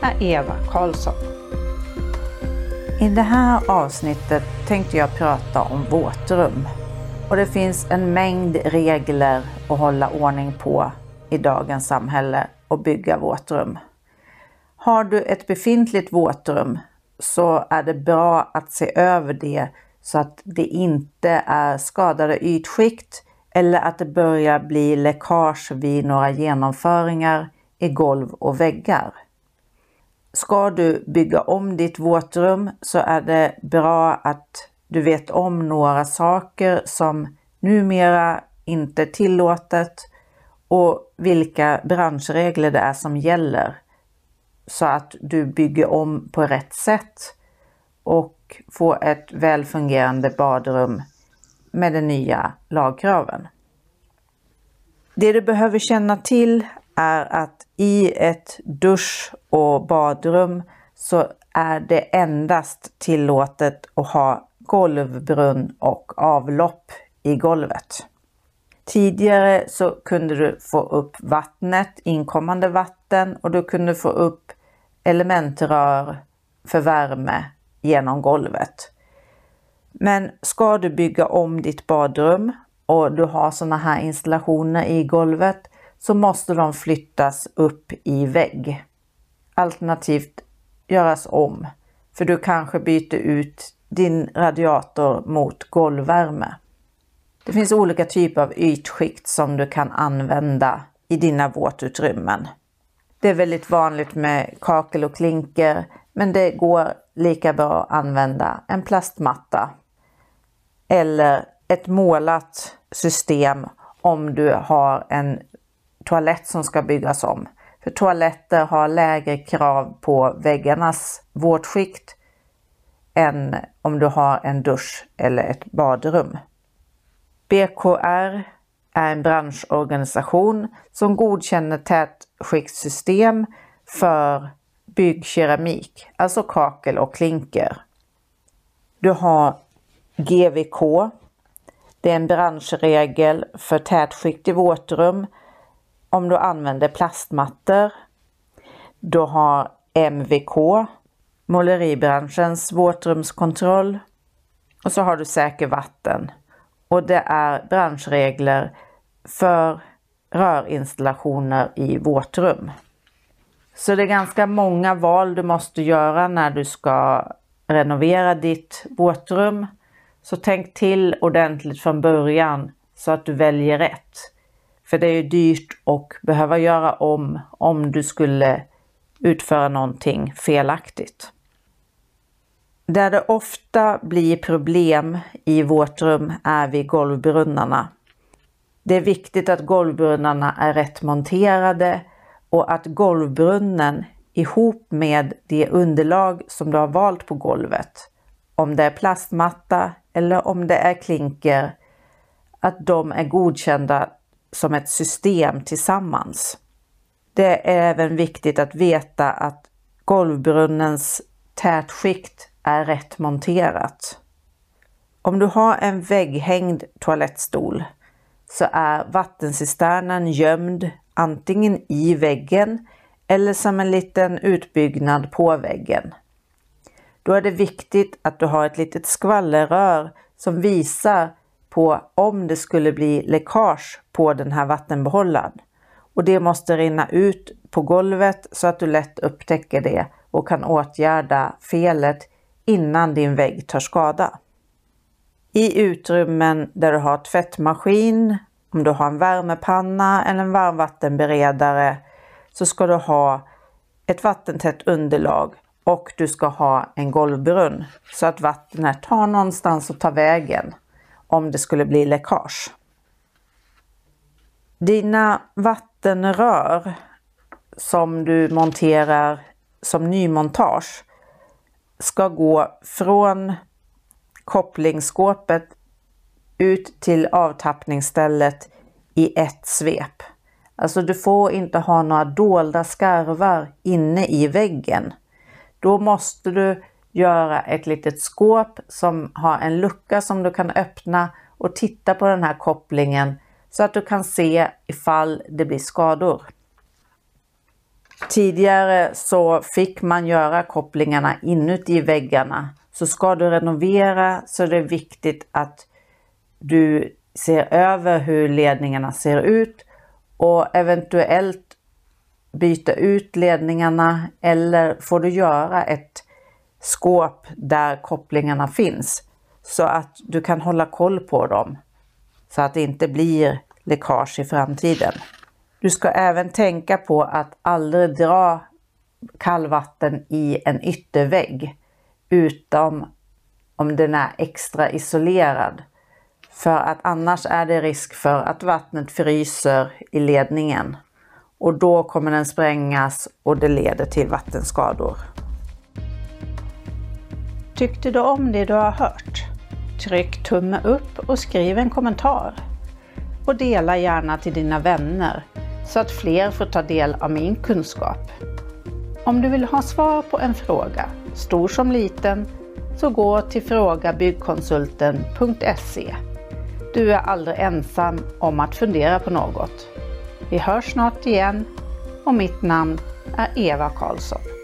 är Eva Karlsson. I det här avsnittet tänkte jag prata om våtrum. Och det finns en mängd regler att hålla ordning på i dagens samhälle och bygga våtrum. Har du ett befintligt våtrum så är det bra att se över det så att det inte är skadade ytskikt eller att det börjar bli läckage vid några genomföringar i golv och väggar. Ska du bygga om ditt våtrum så är det bra att du vet om några saker som numera inte är tillåtet och vilka branschregler det är som gäller så att du bygger om på rätt sätt och får ett välfungerande badrum med de nya lagkraven. Det du behöver känna till är att i ett dusch och badrum så är det endast tillåtet att ha golvbrunn och avlopp i golvet. Tidigare så kunde du få upp vattnet, inkommande vatten och du kunde få upp elementrör för värme genom golvet. Men ska du bygga om ditt badrum och du har sådana här installationer i golvet så måste de flyttas upp i vägg. Alternativt göras om, för du kanske byter ut din radiator mot golvvärme. Det finns olika typer av ytskikt som du kan använda i dina våtutrymmen. Det är väldigt vanligt med kakel och klinker, men det går lika bra att använda en plastmatta eller ett målat system om du har en toalett som ska byggas om. För toaletter har lägre krav på väggarnas våtskikt än om du har en dusch eller ett badrum. BKR är en branschorganisation som godkänner tätskiktssystem för byggkeramik, alltså kakel och klinker. Du har GVK. Det är en branschregel för tätskikt i våtrum om du använder plastmattor. Du har MVK, måleribranschens våtrumskontroll. Och så har du säker vatten. Och det är branschregler för rörinstallationer i våtrum. Så det är ganska många val du måste göra när du ska renovera ditt våtrum. Så tänk till ordentligt från början så att du väljer rätt. För det är ju dyrt att behöva göra om om du skulle utföra någonting felaktigt. Där det ofta blir problem i vårt rum är vid golvbrunnarna. Det är viktigt att golvbrunnarna är rätt monterade och att golvbrunnen ihop med det underlag som du har valt på golvet, om det är plastmatta eller om det är klinker, att de är godkända som ett system tillsammans. Det är även viktigt att veta att golvbrunnens tätskikt är rätt monterat. Om du har en vägghängd toalettstol så är vattencisternen gömd antingen i väggen eller som en liten utbyggnad på väggen. Då är det viktigt att du har ett litet skvallerrör som visar på om det skulle bli läckage på den här vattenbehållaren. Och det måste rinna ut på golvet så att du lätt upptäcker det och kan åtgärda felet innan din vägg tar skada. I utrymmen där du har tvättmaskin, om du har en värmepanna eller en varmvattenberedare så ska du ha ett vattentätt underlag och du ska ha en golvbrunn så att vattnet har någonstans att ta vägen om det skulle bli läckage. Dina vattenrör som du monterar som nymontage ska gå från kopplingsskåpet ut till avtappningsstället i ett svep. Alltså du får inte ha några dolda skarvar inne i väggen. Då måste du göra ett litet skåp som har en lucka som du kan öppna och titta på den här kopplingen så att du kan se ifall det blir skador. Tidigare så fick man göra kopplingarna inuti väggarna. Så ska du renovera så är det viktigt att du ser över hur ledningarna ser ut och eventuellt byta ut ledningarna eller får du göra ett skåp där kopplingarna finns så att du kan hålla koll på dem så att det inte blir läckage i framtiden. Du ska även tänka på att aldrig dra kallvatten i en yttervägg utom om den är extra isolerad. För att annars är det risk för att vattnet fryser i ledningen och då kommer den sprängas och det leder till vattenskador. Tyckte du om det du har hört? Tryck tumme upp och skriv en kommentar. Och dela gärna till dina vänner så att fler får ta del av min kunskap. Om du vill ha svar på en fråga, stor som liten, så gå till frågabyggkonsulten.se. Du är aldrig ensam om att fundera på något. Vi hörs snart igen och mitt namn är Eva Karlsson.